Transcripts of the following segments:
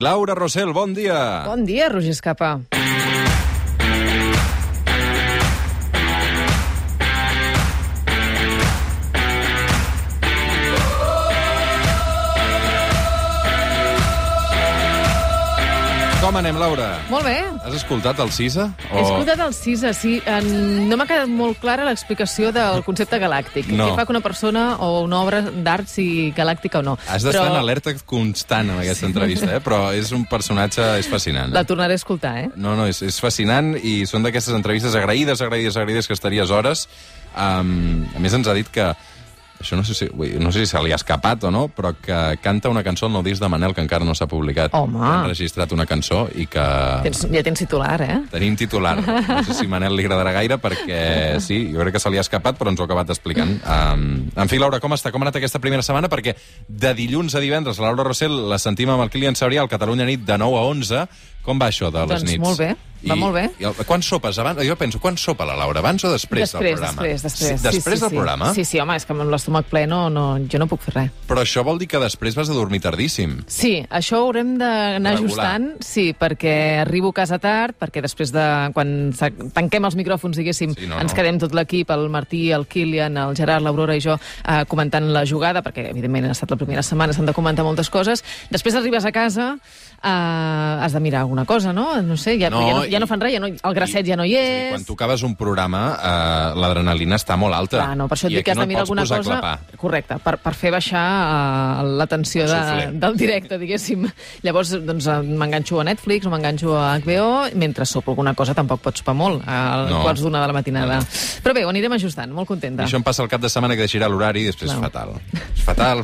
Laura Rossell, bon dia. Bon dia, Roger Escapa. Com anem, Laura? Molt bé. Has escoltat el CISA? He escoltat el CISA, sí. En... No m'ha quedat molt clara l'explicació del concepte galàctic. No. Què fa que una persona o una obra d'art sigui galàctica o no. Has d'estar Però en alerta constant en aquesta entrevista, eh? però és un personatge és fascinant. La tornaré a escoltar, eh? No, no, és, és fascinant i són d'aquestes entrevistes agraïdes, agraïdes, agraïdes, que estaries hores. Um, a més, ens ha dit que això no sé, si, no sé si se li ha escapat o no, però que canta una cançó al nou disc de Manel que encara no s'ha publicat. Home. Han registrat una cançó i que... Tens, ja tens titular, eh? Tenim titular. No sé si Manel li agradarà gaire, perquè sí, jo crec que se li ha escapat, però ens ho ha acabat explicant. Um, en fi, Laura, com està? Com ha anat aquesta primera setmana? Perquè de dilluns a divendres, la Laura Rossell la sentim amb el Kilian Sabrià al Catalunya Nit de 9 a 11. Com va això de les Doncs nits? molt bé, va molt bé. I el, quan sopes? Abans, jo penso, quan sopa la Laura? Abans o després, després, del programa? després, després. Sí, després sí, del sí. programa? Sí, sí, home, és que amb l'estómac ple no, no, jo no puc fer res. Però això vol dir que després vas a dormir tardíssim. Sí, això haurem d'anar ajustant, sí, perquè arribo a casa tard, perquè després de... quan tanquem els micròfons, diguéssim, Sí, no, ens no. quedem tot l'equip, el Martí, el Kilian, el Gerard, l'Aurora i jo, eh, comentant la jugada, perquè evidentment ha estat la primera setmana, s'han de comentar moltes coses. Després arribes a casa, eh, has de mirar alguna cosa, no? No sé, ja No, no, ja, no, ja i- no fan res, ja no, el grasset ja no hi És dir, és... quan tu acabes un programa, eh, l'adrenalina està molt alta. Clar, no, per això et I dic que has no de mirar alguna cosa... clapar. Correcte, per, per fer baixar uh, la tensió de, del directe, diguéssim. Llavors, doncs, eh, m'enganxo a Netflix o m'enganxo a HBO, mentre sopo alguna cosa tampoc pots sopar molt, a No. quarts d'una de la matinada. Però bé, ho anirem ajustant, molt I contenta. això em passa el cap de setmana que deixarà l'horari i després fatal. És fatal,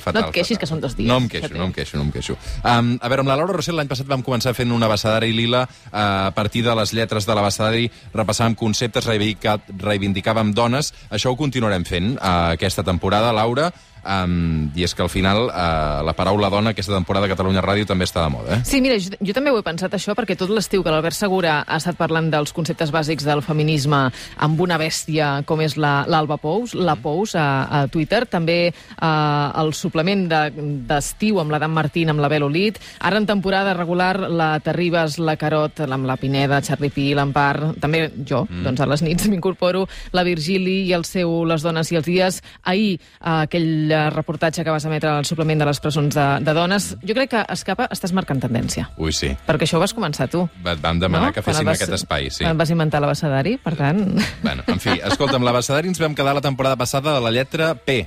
fatal. No et queixis, fatal. que són dos dies, No em que queixo, no em queixo, no em queixo. Um, a veure, amb la Laura Rossell l'any passat vam començar fent una abecedari lila uh, a partir de les lletres de l'abecedari, repassàvem conceptes, reivindicàvem dones. Això ho continuarem fent uh, aquesta temporada, Laura. Um, I és que al final uh, la paraula dona aquesta temporada a Catalunya Ràdio també està de moda, eh? Sí, mira, jo, jo també ho he pensat això, perquè tot l'estiu que l'Albert Segura ha estat parlant dels conceptes bàsics del feminisme amb una bèstia com és la- l'Alba Pous, la Pous a, a Twitter, també eh, el suplement de- d'estiu amb la Dan Martín, amb la Bel Olit, ara en temporada regular la Terribas, la Carot, amb la Pineda, Charlie Pi, l'Empar, també jo, mm. doncs a les nits m'incorporo, la Virgili i el seu Les dones i els dies. Ahir, eh, aquell reportatge que vas emetre al suplement de les presons de, de dones, jo crec que, Escapa, estàs marcant tendència. Ui, sí. Perquè això ho vas començar tu. Va- Vam demanar que Quan féssim vas- aquest espai, sí. quan Vas inventar l'abecedari, per tant... Bueno, en fi, escolta'm, l'abecedari ens vam quedar la temporada passada de la lletra P.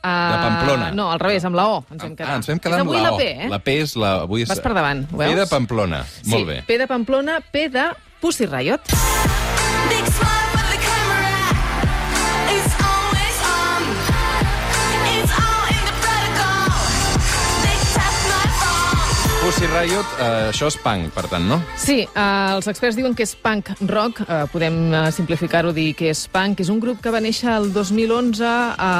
Uh, Pamplona. No, al revés, amb la O ens vam quedar. Ah, ens vam quedar amb la la O. P, eh? La P és la... Avui és... Vas per davant, ho P de veus? Pamplona. sí, Molt bé. P de Pamplona, P de Pussy Riot. Pussy Riot, eh, això és punk, per tant, no? Sí, eh, els experts diuen que és punk rock, eh, podem eh, simplificar-ho, dir que és punk. És un grup que va néixer el 2011 a,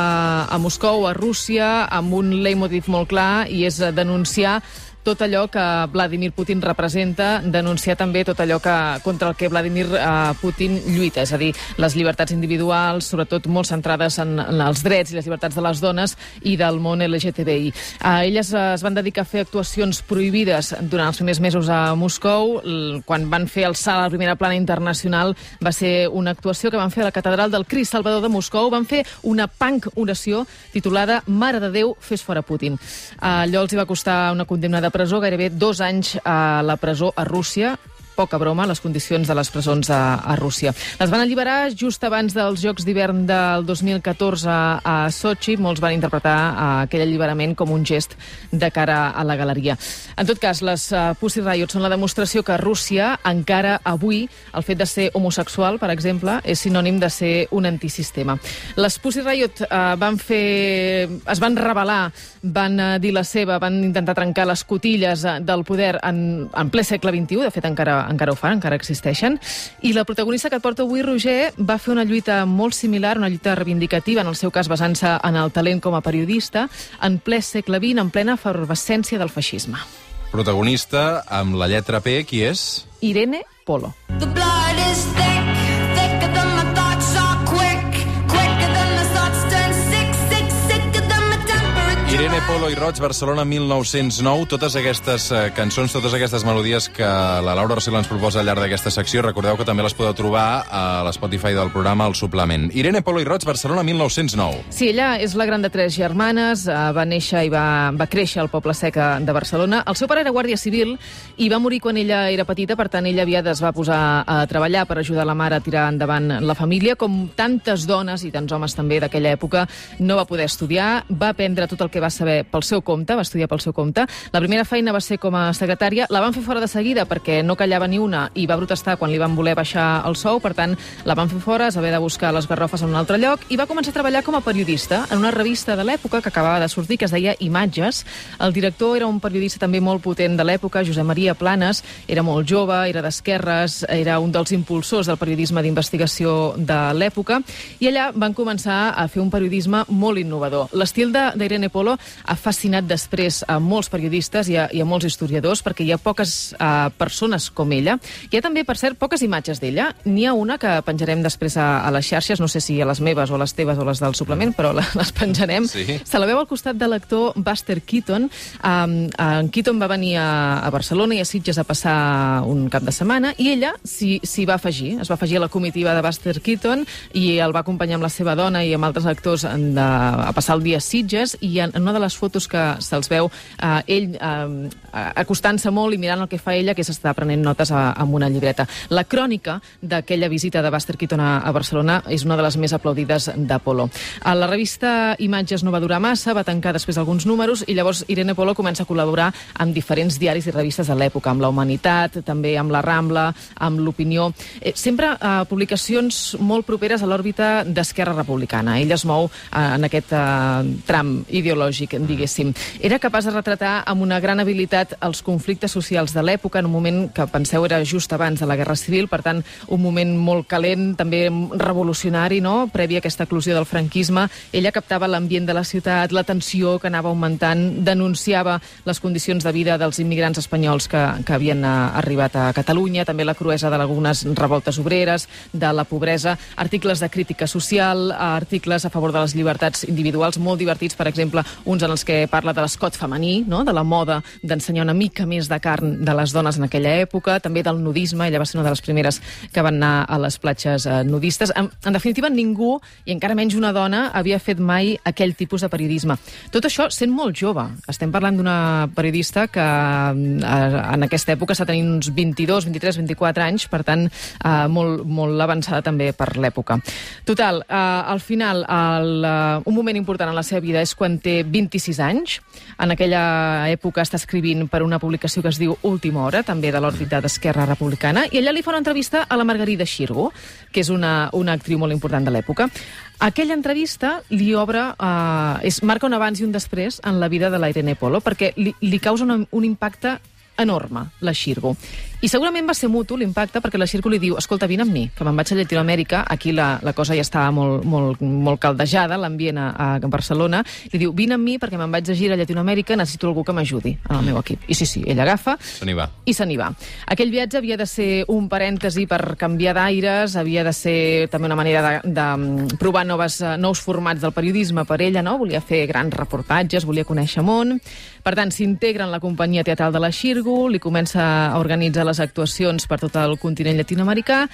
a Moscou, a Rússia, amb un leitmotiv molt clar, i és eh, denunciar tot allò que Vladimir Putin representa, denunciar també tot allò que, contra el que Vladimir eh, Putin lluita, és a dir, les llibertats individuals, sobretot molt centrades en, en els drets i les llibertats de les dones i del món LGTBI. Eh, elles eh, es van dedicar a fer actuacions prohibides durant els primers mesos a Moscou. Quan van fer el salt a la primera plana internacional va ser una actuació que van fer a la catedral del Crist Salvador de Moscou. Van fer una punk oració titulada Mare de Déu, fes fora Putin. Allò els hi va costar una condemna de presó, gairebé dos anys a la presó a Rússia, poca broma, les condicions de les presons a, a Rússia. Les van alliberar just abans dels Jocs d'hivern del 2014 a Sochi. Molts van interpretar eh, aquell alliberament com un gest de cara a la galeria. En tot cas, les uh, Pussy Riot són la demostració que a Rússia, encara avui, el fet de ser homosexual, per exemple, és sinònim de ser un antisistema. Les Pussy Riot uh, van fer... es van rebel·lar, van dir la seva, van intentar trencar les cotilles del poder en, en ple segle XXI, de fet encara, encara ho fan, encara existeixen, i la protagonista que et porto avui, Roger, va fer una lluita molt similar, una lluita reivindicativa, en el seu cas basant-se en el talent com a periodista, en ple segle XX, en plena efervescència del feixisme. Protagonista amb la lletra P, qui és? Irene Polo. The blood is thick, thicker than my thoughts are quick, quicker than my thoughts turn sick, sick, sicker than my temperature. Irene Polo i Roig, Barcelona 1909. Totes aquestes eh, cançons, totes aquestes melodies que la Laura Rossell ens proposa al llarg d'aquesta secció, recordeu que també les podeu trobar a l'Spotify del programa al suplement. Irene Polo i Roig, Barcelona 1909. Sí, ella és la gran de tres germanes, eh, va néixer i va, va créixer al Poble Seca de Barcelona. El seu pare era guàrdia civil i va morir quan ella era petita, per tant ella aviat es va posar a treballar per ajudar la mare a tirar endavant la família. Com tantes dones i tants homes també d'aquella època, no va poder estudiar, va aprendre tot el que va saber pel seu compte, va estudiar pel seu compte. La primera feina va ser com a secretària, la van fer fora de seguida perquè no callava ni una i va protestar quan li van voler baixar el sou, per tant, la van fer fora, es va haver de buscar les garrofes en un altre lloc i va començar a treballar com a periodista en una revista de l'època que acabava de sortir, que es deia Imatges. El director era un periodista també molt potent de l'època, Josep Maria Planes, era molt jove, era d'esquerres, era un dels impulsors del periodisme d'investigació de l'època, i allà van començar a fer un periodisme molt innovador. L'estil d'Irene Polo ha fascinat després a molts periodistes i a, i a molts historiadors, perquè hi ha poques uh, persones com ella. Hi ha també, per cert, poques imatges d'ella. N'hi ha una que penjarem després a, a les xarxes, no sé si a les meves o a les teves o a les del suplement, però la, les penjarem. Sí. Se la veu al costat de l'actor Buster Keaton. Um, en Keaton va venir a, a Barcelona i a Sitges a passar un cap de setmana i ella s'hi va afegir. Es va afegir a la comitiva de Buster Keaton i el va acompanyar amb la seva dona i amb altres actors de, a passar el dia a Sitges i en, en una de les fotos que se'ls veu eh, ell eh, acostant-se molt i mirant el que fa ella, que és estar prenent notes amb una llibreta. La crònica d'aquella visita de Buster Keaton a, a Barcelona és una de les més aplaudides d'Apolo. A la revista Imatges no va durar massa, va tancar després alguns números i llavors Irene Polo comença a col·laborar amb diferents diaris i revistes de l'època, amb La Humanitat, també amb La Rambla, amb l'Opinió. Eh, sempre eh, publicacions molt properes a l'òrbita d'Esquerra Republicana. Ell es mou eh, en aquest eh, tram ideològic, diguéssim. Era capaç de retratar amb una gran habilitat els conflictes socials de l'època, en un moment que penseu era just abans de la Guerra Civil, per tant, un moment molt calent, també revolucionari, no?, previ a aquesta eclosió del franquisme. Ella captava l'ambient de la ciutat, la tensió que anava augmentant, denunciava les condicions de vida dels immigrants espanyols que, que havien eh, arribat a Catalunya, també la cruesa d'algunes revoltes obreres, de la pobresa, articles de crítica social, articles a favor de les llibertats individuals, molt divertits, per exemple, uns en els que parla de l'escot femení, no? de la moda d'ensenyar una mica més de carn de les dones en aquella època, també del nudisme, ella va ser una de les primeres que van anar a les platges eh, nudistes. En, en definitiva, ningú, i encara menys una dona, havia fet mai aquell tipus de periodisme. Tot això sent molt jove. Estem parlant d'una periodista que eh, en aquesta època està tenint uns 22, 23, 24 anys, per tant, eh, molt, molt avançada també per l'època. Total, eh, al final, el, eh, un moment important en la seva vida és quan té 26 anys. En aquella època està escrivint per una publicació que es diu Última Hora, també de l'òrbita d'Esquerra Republicana, i allà li fa una entrevista a la Margarida Xirgo, que és una, una actriu molt important de l'època. Aquella entrevista li obre, eh, és, marca un abans i un després en la vida de la Irene Polo, perquè li, li causa un, un impacte enorme, la Xirgo. I segurament va ser mutu l'impacte perquè la Xirgo li diu escolta, vine amb mi, que me'n vaig a Llatinoamèrica, aquí la, la cosa ja estava molt, molt, molt caldejada, l'ambient a, a Barcelona, li diu vine amb mi perquè me'n vaig de gira a Llatinoamèrica, necessito algú que m'ajudi en el meu equip. I sí, sí, ell agafa Se va. i se n'hi va. Aquell viatge havia de ser un parèntesi per canviar d'aires, havia de ser també una manera de, de mm, provar noves, eh, nous formats del periodisme per ella, no? Volia fer grans reportatges, volia conèixer món. Per tant, s'integra en la companyia teatral de la Xirgo, li comença a organitzar les actuacions per tot el continent llatinoamericà,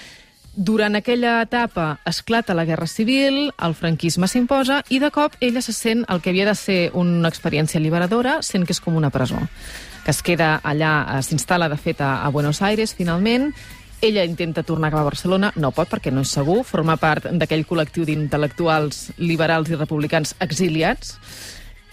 durant aquella etapa esclata la Guerra Civil, el franquisme s'imposa i de cop ella se sent el que havia de ser una experiència liberadora, sent que és com una presó. Que es queda allà, eh, s'instal·la de fet a, Buenos Aires finalment, ella intenta tornar a Barcelona, no pot perquè no és segur, forma part d'aquell col·lectiu d'intel·lectuals liberals i republicans exiliats,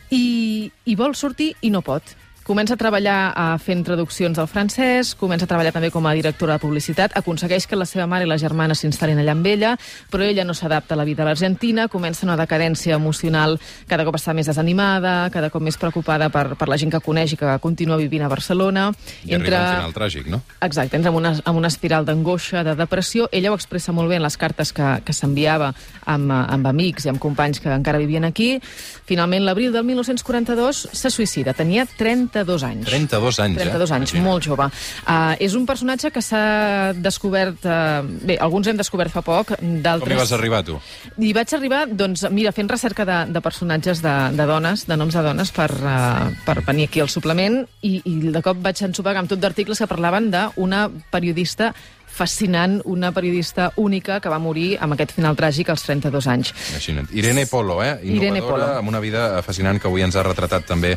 i, i vol sortir i no pot. Comença a treballar a fent traduccions del francès, comença a treballar també com a directora de publicitat, aconsegueix que la seva mare i la germana s'instal·lin allà amb ella, però ella no s'adapta a la vida a l'Argentina, comença una decadència emocional, cada cop està més desanimada, cada cop més preocupada per, per la gent que coneix i que continua vivint a Barcelona. I arriba un final tràgic, no? Exacte, entra en una, en una espiral d'angoixa, de depressió. Ella ho expressa molt bé en les cartes que, que s'enviava amb, eh, amb amics i amb companys que encara vivien aquí. Finalment, l'abril del 1942 se suïcida. Tenia 30 32 anys. 32 anys, 32 eh? anys, Imagina't. molt jove. Uh, és un personatge que s'ha descobert... Uh, bé, alguns hem descobert fa poc, d'altres... Com hi vas arribar, tu? I vaig arribar, doncs, mira, fent recerca de, de personatges de, de dones, de noms de dones, per, uh, per venir aquí al suplement, i, i de cop vaig ensopegar amb tot d'articles que parlaven d'una periodista fascinant, una periodista única que va morir amb aquest final tràgic als 32 anys. Imagina't. Irene Polo, eh? Irene Innovadora, Polo. amb una vida fascinant que avui ens ha retratat també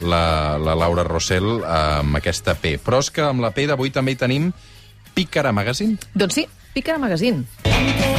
la, la Laura Rossell amb aquesta P. Però és que amb la P d'avui també hi tenim Pícara Magazine. Doncs sí, Pica Magazine.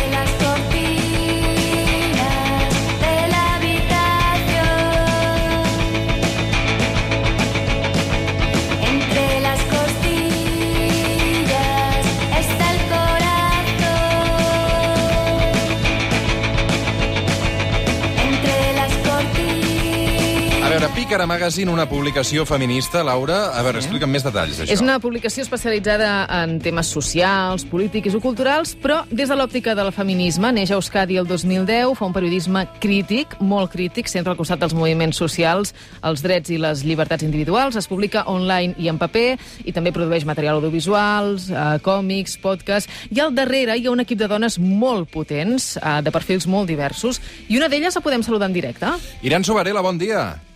Cortinas. A veure, Pícara Magazine, una publicació feminista, Laura. A veure, explica'm més detalls, d'això. És una publicació especialitzada en temes socials, polítics i culturals, però des de l'òptica del feminisme. Neix a Euskadi el 2010, fa un periodisme crític, molt crític, sempre al costat dels moviments socials, els drets i les llibertats individuals. Es publica online i en paper, i també produeix material audiovisuals, eh, còmics, podcast. I al darrere hi ha un equip de dones molt potents, eh, de perfils molt diversos, i una d'elles la podem saludar en directe. Iran Sobarela, bon dia.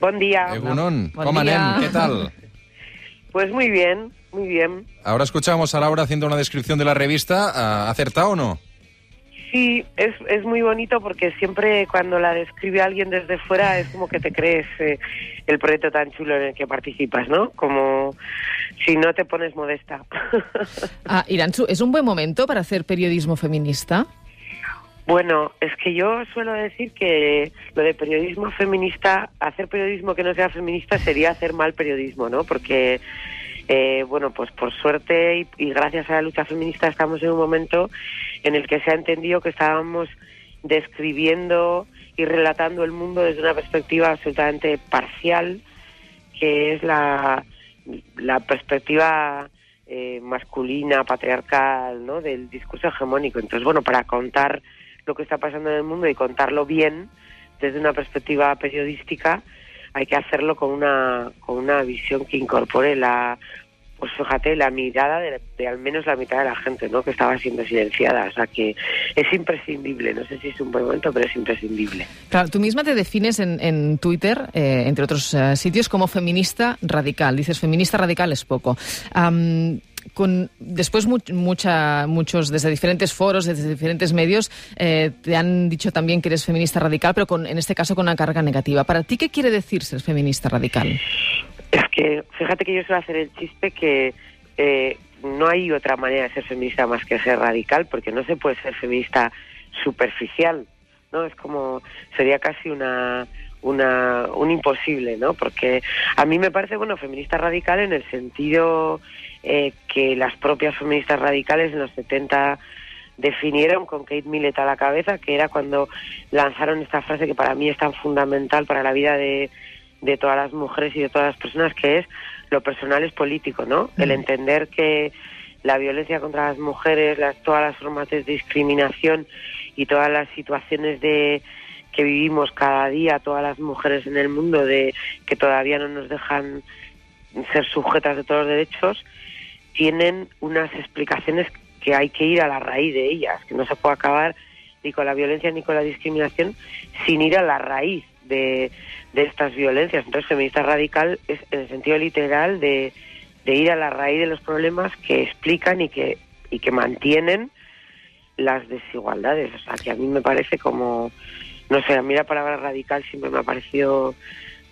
Buen día. Egunon, Bon ¿cómo dia. anem? ¿Qué tal? Pues muy bien, muy bien. Ahora escuchamos a Laura haciendo una descripción de la revista. ¿Ha acertado o no? Sí, es, es muy bonito porque siempre cuando la describe alguien desde fuera es como que te crees eh, el proyecto tan chulo en el que participas, ¿no? Como si no te pones modesta. Ah, Iranzu, ¿es un buen momento para hacer periodismo feminista? Bueno, es que yo suelo decir que lo de periodismo feminista, hacer periodismo que no sea feminista sería hacer mal periodismo, ¿no? Porque eh, bueno, pues por suerte y, y gracias a la lucha feminista estamos en un momento en el que se ha entendido que estábamos describiendo y relatando el mundo desde una perspectiva absolutamente parcial, que es la, perspectiva eh, masculina, patriarcal, ¿no? del discurso hegemónico. Entonces, bueno, para contar lo que está pasando en el mundo y contarlo bien desde una perspectiva periodística, hay que hacerlo con una, con una visión que incorpore la, pues fíjate, la mirada de, de al menos la mitad de la gente, ¿no? Que estaba siendo silenciada. O sea que es imprescindible. No sé si es un buen momento, pero es imprescindible. Claro, tú misma te defines en, en Twitter, eh, entre otros eh, sitios, como feminista radical. Dices, feminista radical es poco. Am, con, después mu- mucha, muchos, desde diferentes foros, desde diferentes medios, eh, te han dicho también que eres feminista radical, pero con, en este caso con una carga negativa. ¿Para ti qué quiere decir ser feminista radical? Es que, fíjate que yo suelo hacer el chiste que eh, no hay otra manera de ser feminista más que ser radical, porque no se puede ser feminista superficial, ¿no? Es como, sería casi una, una, un imposible, ¿no? Porque a mí me parece, bueno, feminista radical en el sentido eh, que las propias feministas radicales en los 70 definieron con Kate Millett a la cabeza, que era cuando lanzaron esta frase que para mí es tan fundamental para la vida de, de todas las mujeres y de todas las personas, que es lo personal es político, ¿no? El entender que la violencia contra las mujeres, las, todas las formas de discriminación y todas las situaciones de que vivimos cada día, todas las mujeres en el mundo, de que todavía no nos dejan ser sujetas de todos los derechos, tienen unas explicaciones que hay que ir a la raíz de ellas, que no se puede acabar ni con la violencia ni con la discriminación sin ir a la raíz de, de estas violencias. Entonces, feminista radical es en el sentido literal de, de ir a la raíz de los problemas que explican y que, y que mantienen las desigualdades. O sea, que a mí me parece como, no sé, a mí la palabra radical siempre me ha parecido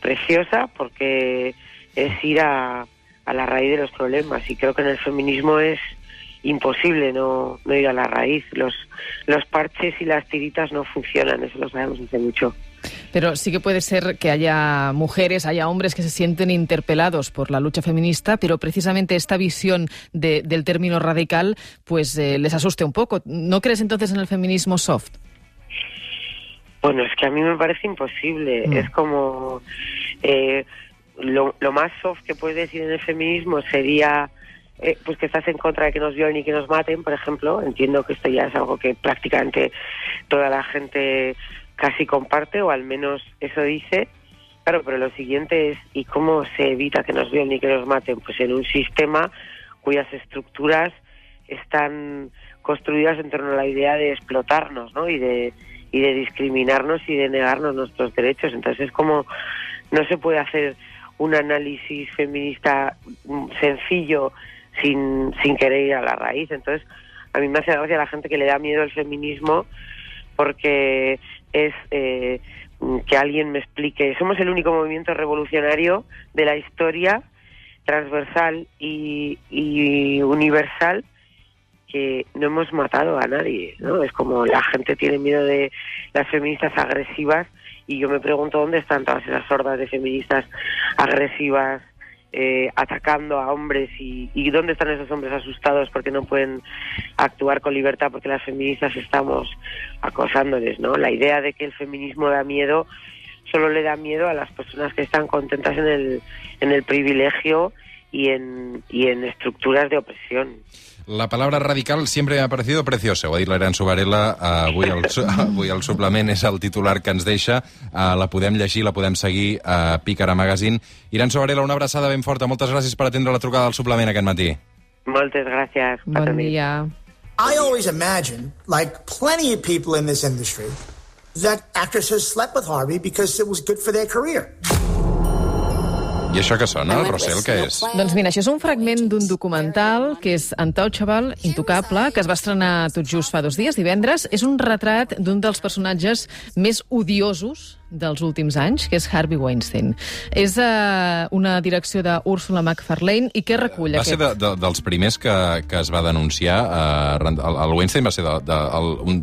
preciosa porque es ir a, a la raíz de los problemas y creo que en el feminismo es imposible no, no ir a la raíz. Los, los parches y las tiritas no funcionan, eso lo sabemos hace mucho. Pero sí que puede ser que haya mujeres, haya hombres que se sienten interpelados por la lucha feminista, pero precisamente esta visión de- del término radical pues eh, les asuste un poco. ¿No crees entonces en el feminismo soft? Bueno, es que a mí me parece imposible. Mm. Es como eh, lo, más soft que puedes decir en el feminismo sería eh, pues que estás en contra de que nos violen y que nos maten, por ejemplo. Entiendo que esto ya es algo que prácticamente toda la gente casi comparte, o al menos eso dice. Claro, pero lo siguiente es, ¿y cómo se evita que nos violen y que nos maten? Pues en un sistema cuyas estructuras están construidas en torno a la idea de explotarnos, ¿no? Y de, y de discriminarnos y de negarnos nuestros derechos. Entonces es como no se puede hacer un análisis feminista mm, sencillo sin, sin querer ir a la raíz. Entonces, a mí me hace gracia la gente que le da miedo al feminismo porque es eh, mm, que alguien me explique. Somos el único movimiento revolucionario de la historia transversal y, y universal que no hemos matado a nadie, ¿no? Es como la gente tiene miedo de las feministas agresivas y yo me pregunto dónde están todas esas hordas de feministas agresivas eh, atacando a hombres y, y dónde están esos hombres asustados porque no pueden actuar con libertad porque las feministas estamos acosándoles, ¿no? La idea de que el feminismo da miedo solo le da miedo a las personas que están contentas en el, en el privilegio y en, y en estructuras de opresión. La palabra radical siempre me ha parecido preciosa. Ho ha dit l'Aran Sobarella, eh, avui el, su- avui el suplement és el titular que ens deixa. Eh, la podem llegir, la podem seguir a Pícara Magazine. Iran Sobarella, una abraçada ben forta. Moltes gràcies per atendre la trucada del suplement aquest matí. Moltes gràcies. Bon dia. I always imagine, like plenty of people in this industry, that actresses slept with Harvey because it was good for their career. I això que sona, el Rossell, què és? Doncs mira, això és un fragment d'un documental que és Untouchable, Intocable, que es va estrenar tot just fa dos dies, divendres. És un retrat d'un dels personatges més odiosos dels últims anys, que és Harvey Weinstein. És uh, una direcció de Ursula McFarlane i què recull Va ser aquest? de, de, dels primers que, que es va denunciar. Eh, el, el Weinstein va ser de, de, el, un,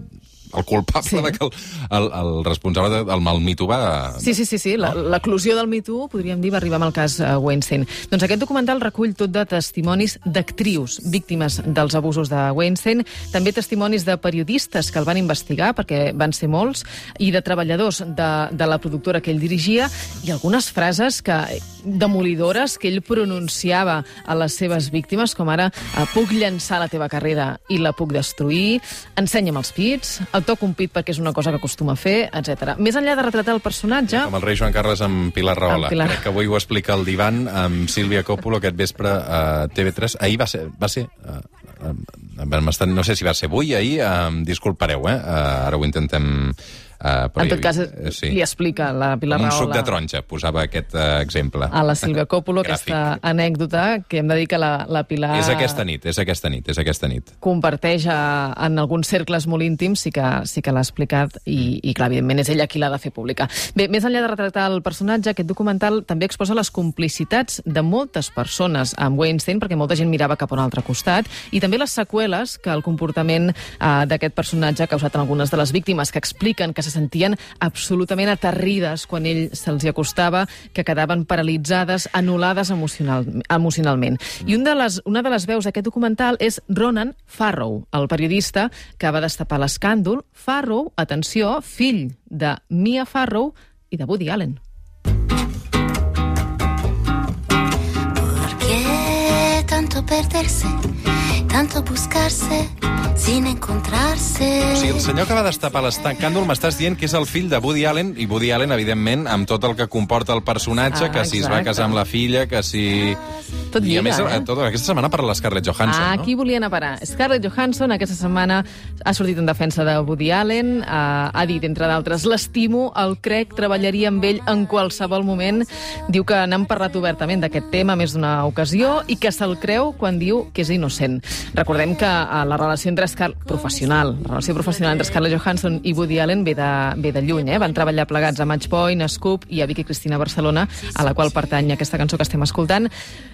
el culpable Sí. de que el, el, el responsable de- del mal mito va... Sí, sí, sí, sí. La- l'eclusió del Me Too, podríem dir, va arribar amb el cas uh, Weinstein. Doncs aquest documental recull tot de testimonis d'actrius víctimes dels abusos de Weinstein, també testimonis de periodistes que el van investigar, perquè van ser molts, i de treballadors de, de la productora que ell dirigia, i algunes frases que demolidores que ell pronunciava a les seves víctimes, com ara eh, puc llançar la teva carrera i la puc destruir, ensenya'm els pits, el toc un pit perquè és una cosa que acostuma a fer, etc. Més enllà de retratar el personatge, Com el rei Joan Carles amb Pilar Rahola. Amb Pilar. Crec que avui ho explica el divan amb Sílvia Coppola aquest vespre a TV3. Ahir va ser... Va ser uh, no sé si va ser avui, ahir, uh, disculpareu, eh? Uh, ara ho intentem... Uh, en tot cas, sí. li explica la Pilar un suc Rahola de taronja, posava aquest uh, exemple. a la Sílvia Coppola aquesta anècdota que hem de dir que la, la Pilar És aquesta nit, és aquesta nit, és aquesta nit. comparteix a, en alguns cercles molt íntims, sí que, sí que l'ha explicat i, i clar, evidentment és ella qui l'ha de fer pública. Bé, més enllà de retratar el personatge, aquest documental també exposa les complicitats de moltes persones amb Weinstein, perquè molta gent mirava cap a un altre costat, i també les seqüeles que el comportament eh, d'aquest personatge ha causat en algunes de les víctimes, que expliquen que se sentien absolutament aterrides quan ell se'ls hi acostava, que quedaven paralitzades, anul·lades emocional, emocionalment. I un de les, una de les veus d'aquest documental és Ronan Farrow, el periodista que va destapar l'escàndol. Farrow, atenció, fill de Mia Farrow i de Woody Allen. ¿Por qué tanto perderse? Tanto buscarse sin encontrarse. O sigui, el senyor que va destapar l'escàndol m'estàs dient que és el fill de Woody Allen, i Woody Allen, evidentment, amb tot el que comporta el personatge, Ah, que si es va casar amb la filla, que si... Tot I a lliga, més, eh? tota aquesta setmana per la Scarlett Johansson, Ah, no? aquí volien a parar. Scarlett Johansson aquesta setmana ha sortit en defensa de Woody Allen, eh, ha dit, entre d'altres, l'estimo, el crec, treballaria amb ell en qualsevol moment. Diu que n'han parlat obertament d'aquest tema més d'una ocasió i que se'l creu quan diu que és innocent. Recordem que eh, la relació entre Scar professional, la relació professional entre Scarlett Johansson i Woody Allen ve de, ve de lluny, eh? Van treballar plegats a Matchpoint, a Scoop i a Vicky Cristina Barcelona, a la qual pertany aquesta cançó que estem escoltant.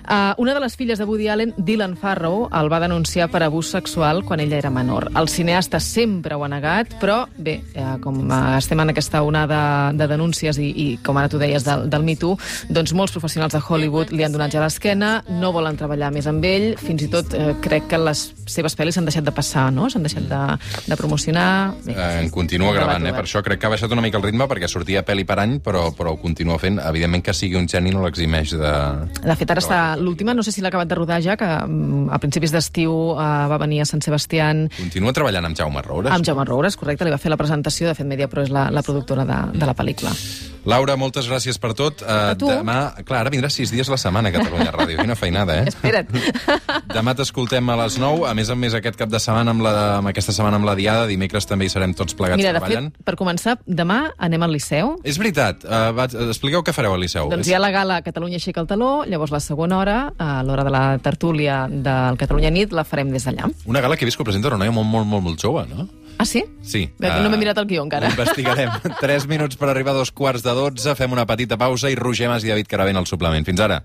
Uh, una de les filles de Woody Allen, Dylan Farrow, el va denunciar per abús sexual quan ella era menor. El cineasta sempre ho ha negat, però bé, eh, com estem en aquesta onada de denúncies i, i com ara tu deies del, del Me Too, doncs molts professionals de Hollywood li han donat ja l'esquena, no volen treballar més amb ell, fins i tot eh, crec que les seves pel·lis s'han deixat de passar, no? S'han deixat de, de promocionar... Bé, Eh, en continua debat gravant, eh? per això crec que ha baixat una mica el ritme perquè sortia pel·li per any, però, però ho continua fent. Evidentment que sigui un geni no l'eximeix de... De fet, ara està l'última, no sé si l'ha acabat de rodar ja, que mm, a principis d'estiu uh, va venir a Sant Sebastián Continua treballant amb Jaume Roures. amb Jaume Roures, correcte, li va fer la presentació, de fet Mediapro és la, la productora de, de la pel·lícula. Laura, moltes gràcies per tot. Uh, A tu. Demà, clar, ara vindrà sis dies a la setmana a Catalunya Ràdio. Quina feinada, eh? Espera't. Demà t'escoltem a les 9. A més a més, aquest cap de setmana, amb, la, amb aquesta setmana amb la Diada, dimecres també hi serem tots plegats Mira, treballant. fet, per començar, demà anem al Liceu. És veritat. Uh, va, expliqueu què fareu al Liceu. Doncs hi ha la gala Catalunya aixeca el taló, llavors la segona hora, a l'hora de la tertúlia del Catalunya Nit, la farem des d'allà. Una gala que he vist que presenta una noia molt, molt, molt, molt jove, no? Ah, sí? Sí. Bé, que no m'he mirat el guió encara. Ho investigarem. Tres minuts per arribar a dos quarts de dotze, fem una petita pausa i Roger Mas i David Caravent al suplement. Fins ara.